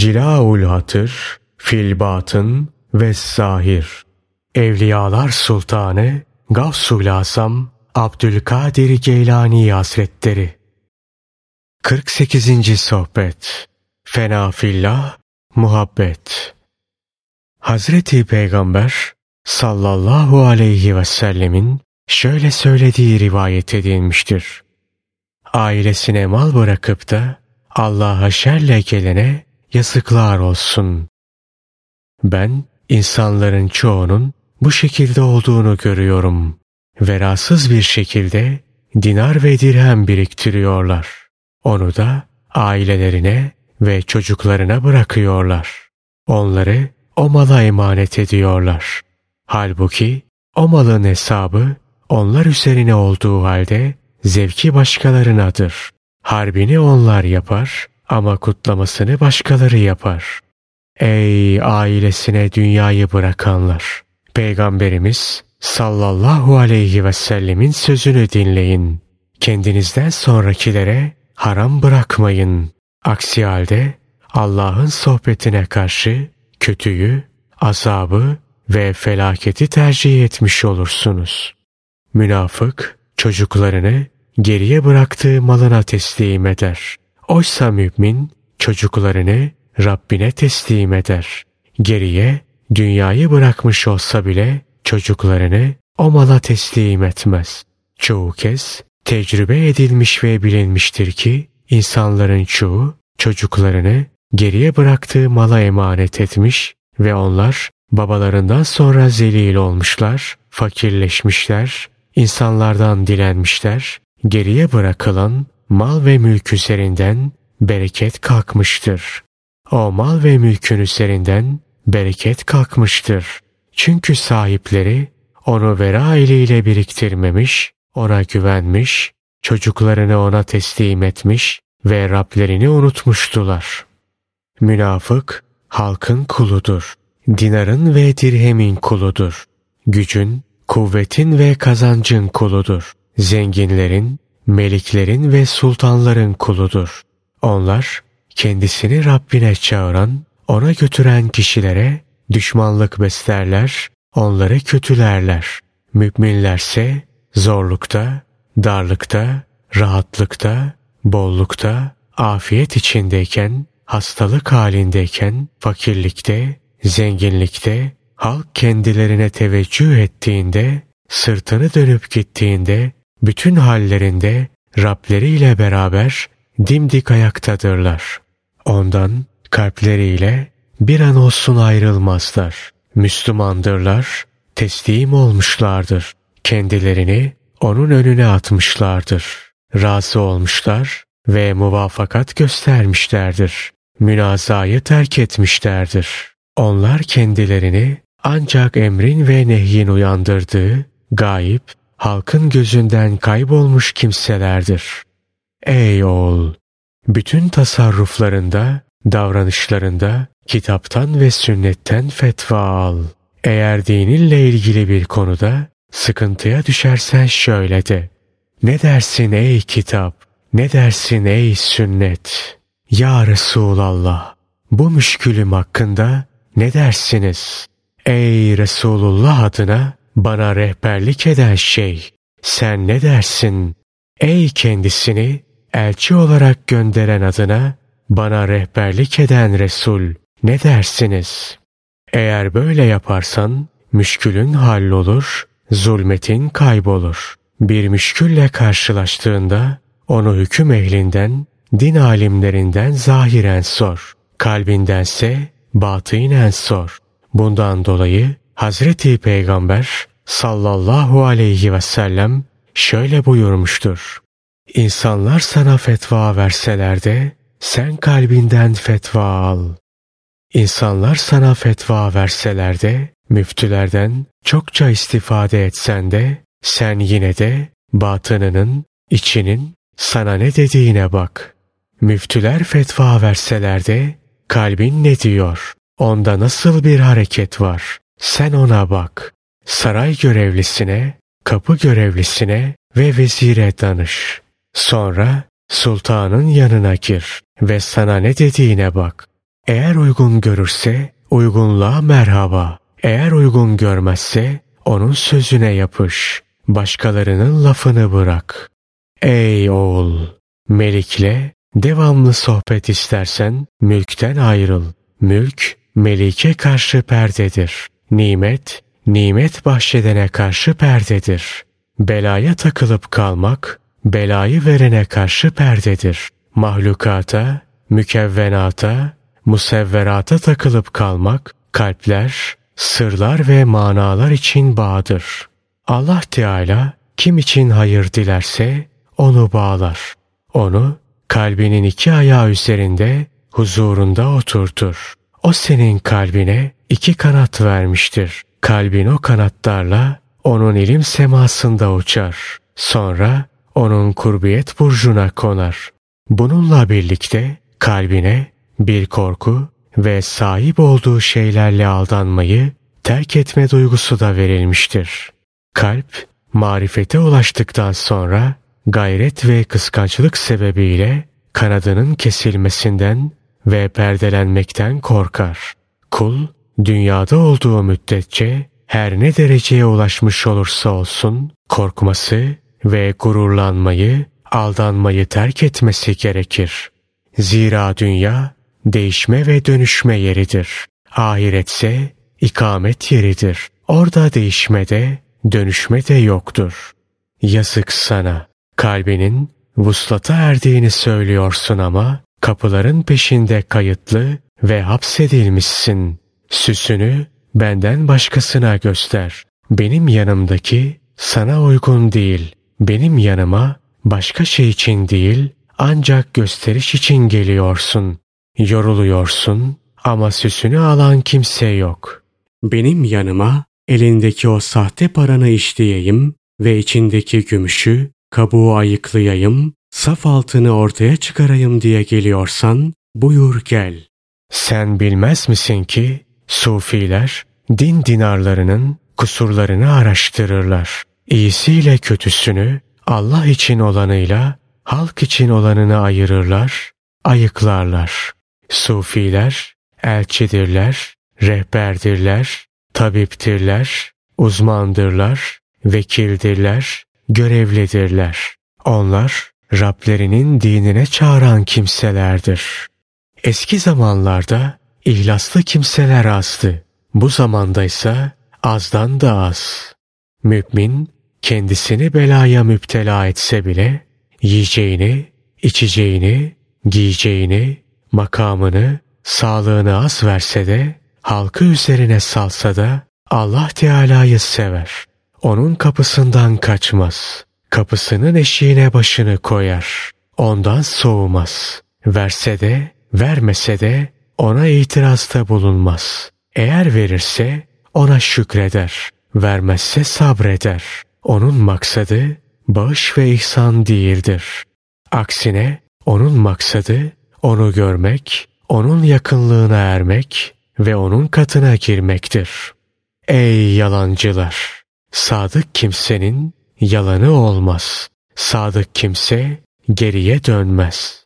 Cilaul Hatır, Filbatın ve Zahir. Evliyalar Sultanı Gavsul Asam Abdülkadir Geylani Hazretleri 48. Sohbet Fena fillah, muhabbet Hazreti Peygamber sallallahu aleyhi ve sellemin şöyle söylediği rivayet edilmiştir. Ailesine mal bırakıp da Allah'a şerle gelene yazıklar olsun. Ben insanların çoğunun bu şekilde olduğunu görüyorum. Verasız bir şekilde dinar ve dirhem biriktiriyorlar. Onu da ailelerine ve çocuklarına bırakıyorlar. Onları o mala emanet ediyorlar. Halbuki o malın hesabı onlar üzerine olduğu halde zevki başkalarınadır. Harbini onlar yapar ama kutlamasını başkaları yapar. Ey ailesine dünyayı bırakanlar! Peygamberimiz sallallahu aleyhi ve sellemin sözünü dinleyin. Kendinizden sonrakilere haram bırakmayın. Aksi halde Allah'ın sohbetine karşı kötüyü, azabı ve felaketi tercih etmiş olursunuz. Münafık çocuklarını geriye bıraktığı malına teslim eder. Oysa mümin çocuklarını Rabbine teslim eder. Geriye dünyayı bırakmış olsa bile çocuklarını o mala teslim etmez. Çoğu kez tecrübe edilmiş ve bilinmiştir ki insanların çoğu çocuklarını geriye bıraktığı mala emanet etmiş ve onlar babalarından sonra zelil olmuşlar, fakirleşmişler, insanlardan dilenmişler, geriye bırakılan mal ve mülk üzerinden bereket kalkmıştır. O mal ve mülkün üzerinden bereket kalkmıştır. Çünkü sahipleri onu vera eliyle biriktirmemiş, ona güvenmiş, çocuklarını ona teslim etmiş ve Rablerini unutmuştular. Münafık halkın kuludur. Dinarın ve dirhemin kuludur. Gücün, kuvvetin ve kazancın kuludur. Zenginlerin, meliklerin ve sultanların kuludur. Onlar kendisini Rabbine çağıran, ona götüren kişilere düşmanlık beslerler, onları kötülerler. Müminlerse zorlukta, darlıkta, rahatlıkta, bollukta, afiyet içindeyken, hastalık halindeyken, fakirlikte, zenginlikte, halk kendilerine teveccüh ettiğinde, sırtını dönüp gittiğinde, bütün hallerinde Rableriyle beraber dimdik ayaktadırlar. Ondan kalpleriyle bir an olsun ayrılmazlar. Müslümandırlar, teslim olmuşlardır. Kendilerini onun önüne atmışlardır. Razı olmuşlar ve muvafakat göstermişlerdir. Münazayı terk etmişlerdir. Onlar kendilerini ancak emrin ve nehyin uyandırdığı, gayip, halkın gözünden kaybolmuş kimselerdir. Ey oğul! Bütün tasarruflarında, davranışlarında kitaptan ve sünnetten fetva al. Eğer dininle ilgili bir konuda sıkıntıya düşersen şöyle de. Ne dersin ey kitap? Ne dersin ey sünnet? Ya Resulallah! Bu müşkülüm hakkında ne dersiniz? Ey Resulullah adına bana rehberlik eden şey, sen ne dersin? Ey kendisini elçi olarak gönderen adına bana rehberlik eden Resul, ne dersiniz? Eğer böyle yaparsan müşkülün hallolur, zulmetin kaybolur. Bir müşkülle karşılaştığında onu hüküm ehlinden, din alimlerinden zahiren sor. Kalbindense batinen sor. Bundan dolayı Hazreti Peygamber sallallahu aleyhi ve sellem şöyle buyurmuştur. İnsanlar sana fetva verseler de sen kalbinden fetva al. İnsanlar sana fetva verseler de müftülerden çokça istifade etsen de sen yine de batınının, içinin sana ne dediğine bak. Müftüler fetva verseler de kalbin ne diyor? Onda nasıl bir hareket var? Sen ona bak. Saray görevlisine, kapı görevlisine ve vezire danış. Sonra sultanın yanına gir ve sana ne dediğine bak. Eğer uygun görürse uygunluğa merhaba. Eğer uygun görmezse onun sözüne yapış. Başkalarının lafını bırak. Ey oğul! Melikle devamlı sohbet istersen mülkten ayrıl. Mülk, melike karşı perdedir. Nimet, nimet bahşedene karşı perdedir. Belaya takılıp kalmak, belayı verene karşı perdedir. Mahlukata, mükevvenata, musevverata takılıp kalmak, kalpler, sırlar ve manalar için bağdır. Allah Teala kim için hayır dilerse onu bağlar. Onu kalbinin iki ayağı üzerinde huzurunda oturtur. O senin kalbine iki kanat vermiştir. Kalbin o kanatlarla onun ilim semasında uçar. Sonra onun kurbiyet burcuna konar. Bununla birlikte kalbine bir korku ve sahip olduğu şeylerle aldanmayı terk etme duygusu da verilmiştir. Kalp, marifete ulaştıktan sonra gayret ve kıskançlık sebebiyle kanadının kesilmesinden ve perdelenmekten korkar. Kul, dünyada olduğu müddetçe her ne dereceye ulaşmış olursa olsun korkması ve gururlanmayı, aldanmayı terk etmesi gerekir. Zira dünya değişme ve dönüşme yeridir. Ahiretse ikamet yeridir. Orada değişme de dönüşme de yoktur. Yazık sana. Kalbinin vuslata erdiğini söylüyorsun ama kapıların peşinde kayıtlı ve hapsedilmişsin. Süsünü benden başkasına göster. Benim yanımdaki sana uygun değil. Benim yanıma başka şey için değil, ancak gösteriş için geliyorsun. Yoruluyorsun ama süsünü alan kimse yok. Benim yanıma elindeki o sahte paranı işleyeyim ve içindeki gümüşü, kabuğu ayıklayayım, saf altını ortaya çıkarayım diye geliyorsan buyur gel. Sen bilmez misin ki sufiler din dinarlarının kusurlarını araştırırlar. İyisiyle kötüsünü Allah için olanıyla halk için olanını ayırırlar, ayıklarlar. Sufiler elçidirler, rehberdirler, tabiptirler, uzmandırlar, vekildirler, görevlidirler. Onlar Rablerinin dinine çağıran kimselerdir. Eski zamanlarda ihlaslı kimseler azdı. Bu zamanda ise azdan da az. Mümin kendisini belaya müptela etse bile yiyeceğini, içeceğini, giyeceğini, makamını, sağlığını az verse de, halkı üzerine salsa da Allah Teala'yı sever. Onun kapısından kaçmaz. Kapısının eşiğine başını koyar. Ondan soğumaz. Verse de, vermese de ona itirazda bulunmaz. Eğer verirse ona şükreder. Vermezse sabreder. Onun maksadı bağış ve ihsan değildir. Aksine onun maksadı onu görmek, onun yakınlığına ermek ve onun katına girmektir. Ey yalancılar! Sadık kimsenin yalanı olmaz. Sadık kimse geriye dönmez.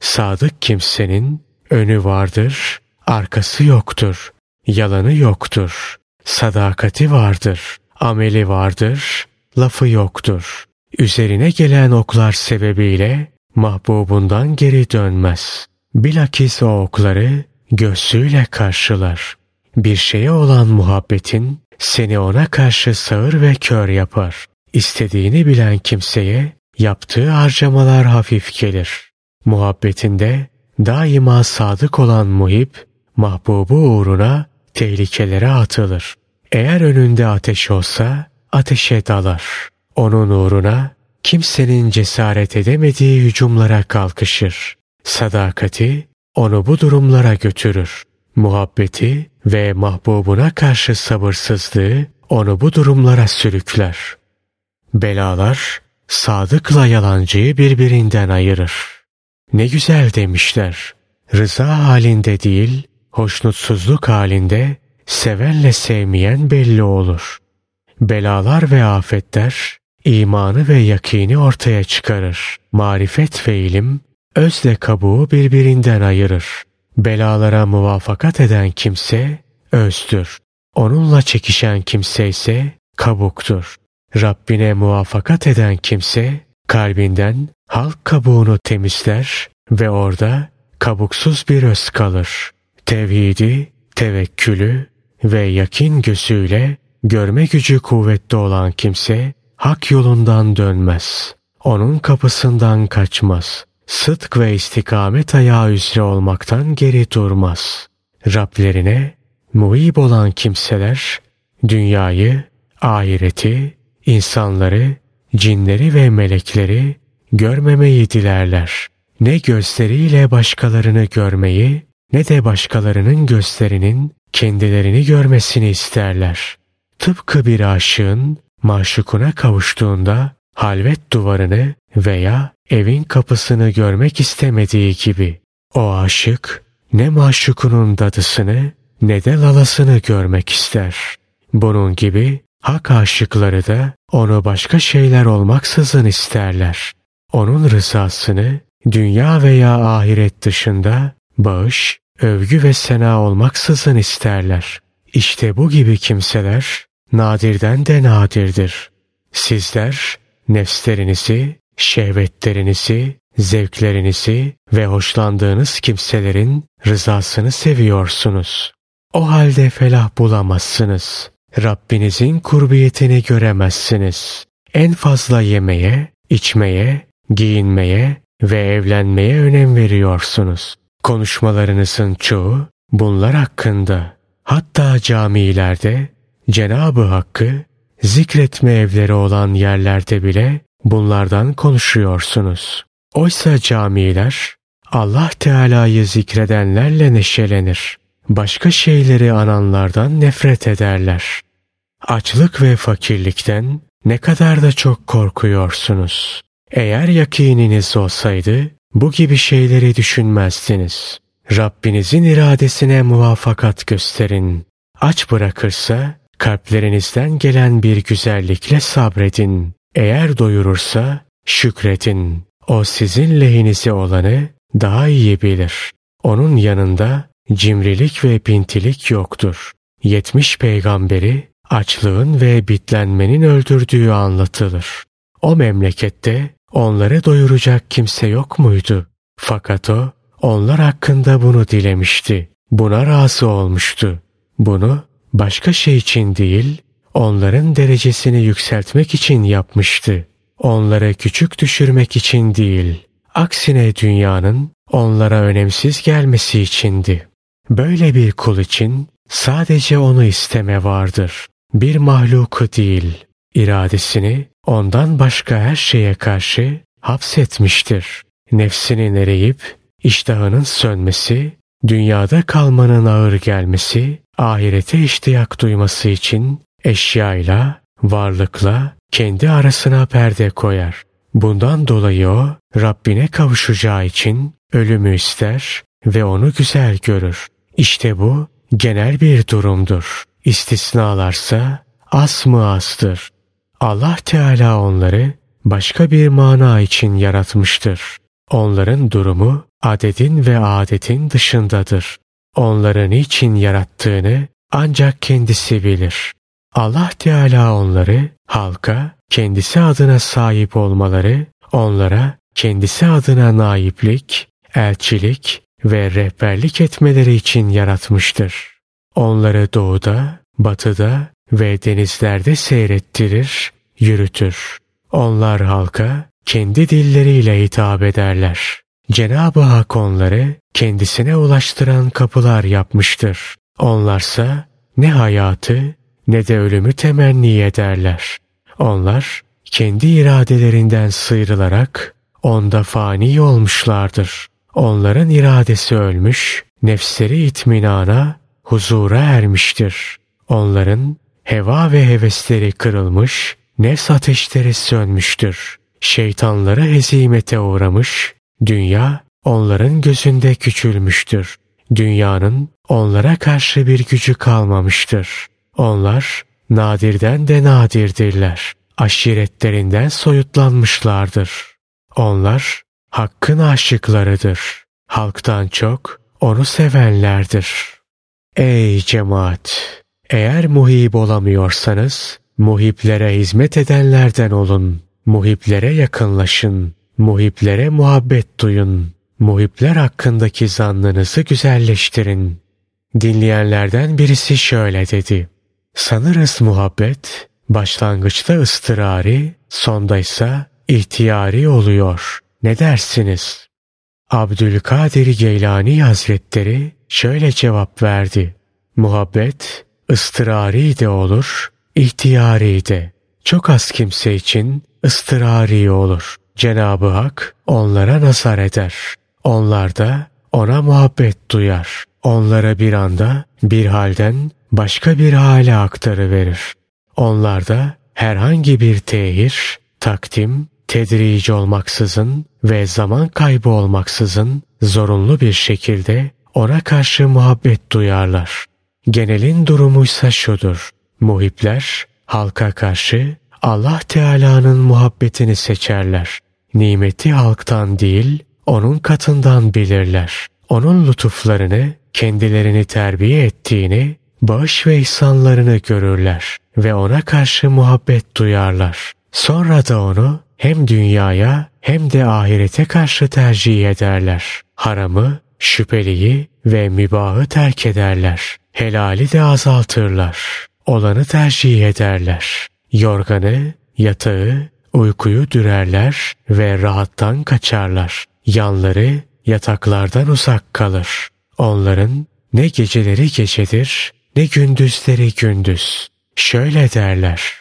Sadık kimsenin önü vardır, arkası yoktur. Yalanı yoktur. Sadakati vardır. Ameli vardır, lafı yoktur. Üzerine gelen oklar sebebiyle mahbubundan geri dönmez. Bilakis o okları göğsüyle karşılar. Bir şeye olan muhabbetin seni ona karşı sağır ve kör yapar. İstediğini bilen kimseye yaptığı harcamalar hafif gelir. Muhabbetinde daima sadık olan muhip, mahbubu uğruna tehlikelere atılır. Eğer önünde ateş olsa ateşe dalar. Onun uğruna kimsenin cesaret edemediği hücumlara kalkışır. Sadakati onu bu durumlara götürür. Muhabbeti ve mahbubuna karşı sabırsızlığı onu bu durumlara sürükler. Belalar sadıkla yalancıyı birbirinden ayırır. Ne güzel demişler. Rıza halinde değil, hoşnutsuzluk halinde sevenle sevmeyen belli olur. Belalar ve afetler imanı ve yakini ortaya çıkarır. Marifet ve ilim özle kabuğu birbirinden ayırır. Belalara muvafakat eden kimse özdür. Onunla çekişen kimse ise kabuktur. Rabbine muvafakat eden kimse kalbinden halk kabuğunu temizler ve orada kabuksuz bir öz kalır. Tevhidi, tevekkülü ve yakin gözüyle görme gücü kuvvetli olan kimse hak yolundan dönmez. Onun kapısından kaçmaz. Sıdk ve istikamet ayağı üzere olmaktan geri durmaz. Rablerine muhib olan kimseler dünyayı, ahireti, insanları, cinleri ve melekleri görmemeyi dilerler. Ne gözleriyle başkalarını görmeyi ne de başkalarının gözlerinin kendilerini görmesini isterler. Tıpkı bir aşığın maşukuna kavuştuğunda halvet duvarını veya evin kapısını görmek istemediği gibi o aşık ne maşukunun dadısını ne de lalasını görmek ister. Bunun gibi hak aşıkları da onu başka şeyler olmaksızın isterler. Onun rızasını dünya veya ahiret dışında bağış, övgü ve sena olmaksızın isterler. İşte bu gibi kimseler nadirden de nadirdir. Sizler nefslerinizi, şehvetlerinizi, zevklerinizi ve hoşlandığınız kimselerin rızasını seviyorsunuz. O halde felah bulamazsınız. Rabbinizin kurbiyetini göremezsiniz. En fazla yemeye, içmeye, giyinmeye ve evlenmeye önem veriyorsunuz. Konuşmalarınızın çoğu bunlar hakkında. Hatta camilerde Cenabı Hakk'ı zikretme evleri olan yerlerde bile bunlardan konuşuyorsunuz. Oysa camiler Allah Teala'yı zikredenlerle neşelenir. Başka şeyleri ananlardan nefret ederler. Açlık ve fakirlikten ne kadar da çok korkuyorsunuz. Eğer yakininiz olsaydı bu gibi şeyleri düşünmezdiniz. Rabbinizin iradesine muvafakat gösterin. Aç bırakırsa kalplerinizden gelen bir güzellikle sabredin. Eğer doyurursa şükredin. O sizin lehinize olanı daha iyi bilir. Onun yanında cimrilik ve pintilik yoktur. Yetmiş peygamberi açlığın ve bitlenmenin öldürdüğü anlatılır. O memlekette onları doyuracak kimse yok muydu? Fakat o onlar hakkında bunu dilemişti. Buna razı olmuştu. Bunu başka şey için değil, onların derecesini yükseltmek için yapmıştı. Onları küçük düşürmek için değil, aksine dünyanın onlara önemsiz gelmesi içindi. Böyle bir kul için sadece onu isteme vardır. Bir mahluku değil, iradesini ondan başka her şeye karşı hapsetmiştir. Nefsinin eriyip iştahının sönmesi, dünyada kalmanın ağır gelmesi, ahirete iştiyak duyması için eşyayla, varlıkla kendi arasına perde koyar. Bundan dolayı o Rabbine kavuşacağı için ölümü ister ve onu güzel görür. İşte bu genel bir durumdur. İstisnalarsa az mı azdır. Allah Teala onları başka bir mana için yaratmıştır. Onların durumu adedin ve adetin dışındadır. Onları niçin yarattığını ancak kendisi bilir. Allah Teala onları halka kendisi adına sahip olmaları, onlara kendisi adına naiplik, elçilik ve rehberlik etmeleri için yaratmıştır. Onları doğuda, batıda ve denizlerde seyrettirir, yürütür. Onlar halka kendi dilleriyle hitap ederler. Cenab-ı Hak onları kendisine ulaştıran kapılar yapmıştır. Onlarsa ne hayatı ne de ölümü temenni ederler. Onlar kendi iradelerinden sıyrılarak onda fani olmuşlardır. Onların iradesi ölmüş, nefsleri itminana, huzura ermiştir. Onların heva ve hevesleri kırılmış, nefs ateşleri sönmüştür. Şeytanları hezimete uğramış, dünya onların gözünde küçülmüştür. Dünyanın onlara karşı bir gücü kalmamıştır. Onlar nadirden de nadirdirler. Aşiretlerinden soyutlanmışlardır. Onlar hakkın aşıklarıdır. Halktan çok onu sevenlerdir. Ey cemaat! Eğer muhib olamıyorsanız, muhiplere hizmet edenlerden olun. Muhiplere yakınlaşın. Muhiplere muhabbet duyun. Muhipler hakkındaki zannınızı güzelleştirin. Dinleyenlerden birisi şöyle dedi. Sanırız muhabbet başlangıçta ıstırari, sonda ise ihtiyari oluyor. Ne dersiniz? Abdülkadir Geylani Hazretleri şöyle cevap verdi. Muhabbet ıstırari de olur, ihtiyari de. Çok az kimse için ıstırari olur. Cenab-ı Hak onlara nazar eder. Onlar da ona muhabbet duyar. Onlara bir anda bir halden başka bir hale aktarıverir. Onlarda herhangi bir tehir, takdim, tedrici olmaksızın ve zaman kaybı olmaksızın zorunlu bir şekilde ona karşı muhabbet duyarlar. Genelin durumuysa şudur. Muhipler halka karşı Allah Teala'nın muhabbetini seçerler. Nimeti halktan değil, onun katından bilirler. Onun lütuflarını, kendilerini terbiye ettiğini, bağış ve ihsanlarını görürler ve ona karşı muhabbet duyarlar. Sonra da onu hem dünyaya hem de ahirete karşı tercih ederler. Haramı, şüpheliyi ve mübahı terk ederler. Helali de azaltırlar. Olanı tercih ederler. Yorganı, yatağı, uykuyu dürerler ve rahattan kaçarlar. Yanları yataklardan uzak kalır. Onların ne geceleri gecedir ne gündüzleri gündüz. Şöyle derler.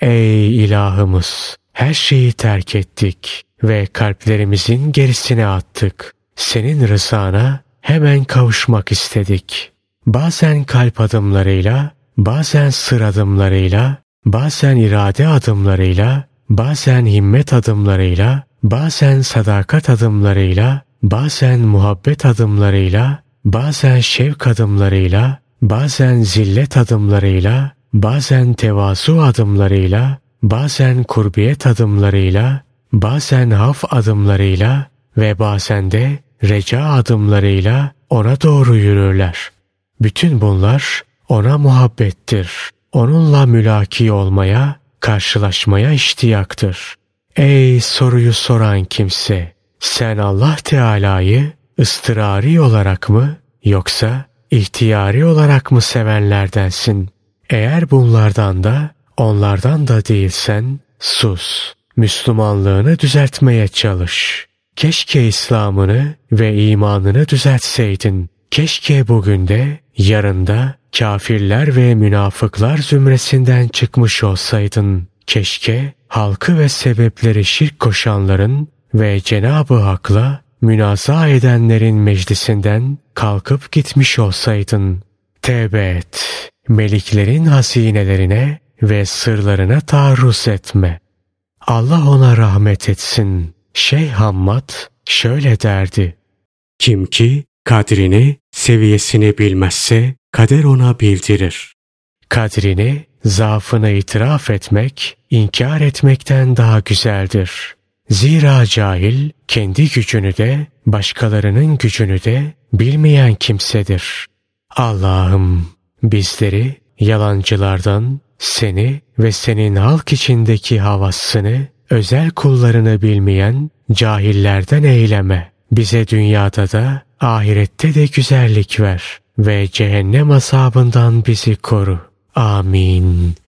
Ey ilahımız! Her şeyi terk ettik ve kalplerimizin gerisine attık. Senin rızana hemen kavuşmak istedik. Bazen kalp adımlarıyla, bazen sır adımlarıyla, bazen irade adımlarıyla, bazen himmet adımlarıyla, bazen sadakat adımlarıyla, bazen muhabbet adımlarıyla, bazen şevk adımlarıyla, bazen zillet adımlarıyla, bazen tevazu adımlarıyla, bazen kurbiyet adımlarıyla, bazen haf adımlarıyla ve bazen de reca adımlarıyla ona doğru yürürler. Bütün bunlar ona muhabbettir. Onunla mülaki olmaya, karşılaşmaya iştiyaktır. Ey soruyu soran kimse! Sen Allah Teala'yı ıstırari olarak mı yoksa ihtiyari olarak mı sevenlerdensin? Eğer bunlardan da onlardan da değilsen sus. Müslümanlığını düzeltmeye çalış. Keşke İslam'ını ve imanını düzeltseydin. Keşke bugün de yarın da kafirler ve münafıklar zümresinden çıkmış olsaydın. Keşke halkı ve sebepleri şirk koşanların ve Cenab-ı Hak'la münaza edenlerin meclisinden kalkıp gitmiş olsaydın. Tevbe et. Meliklerin hazinelerine ve sırlarına taarruz etme. Allah ona rahmet etsin. Şeyh Hammad şöyle derdi. Kim ki kadrini, seviyesini bilmezse kader ona bildirir. Kadrini, zaafını itiraf etmek, inkar etmekten daha güzeldir. Zira cahil kendi gücünü de başkalarının gücünü de bilmeyen kimsedir. Allah'ım bizleri yalancılardan seni ve senin halk içindeki havasını, özel kullarını bilmeyen cahillerden eyleme. Bize dünyada da ahirette de güzellik ver ve cehennem azabından bizi koru. Amin.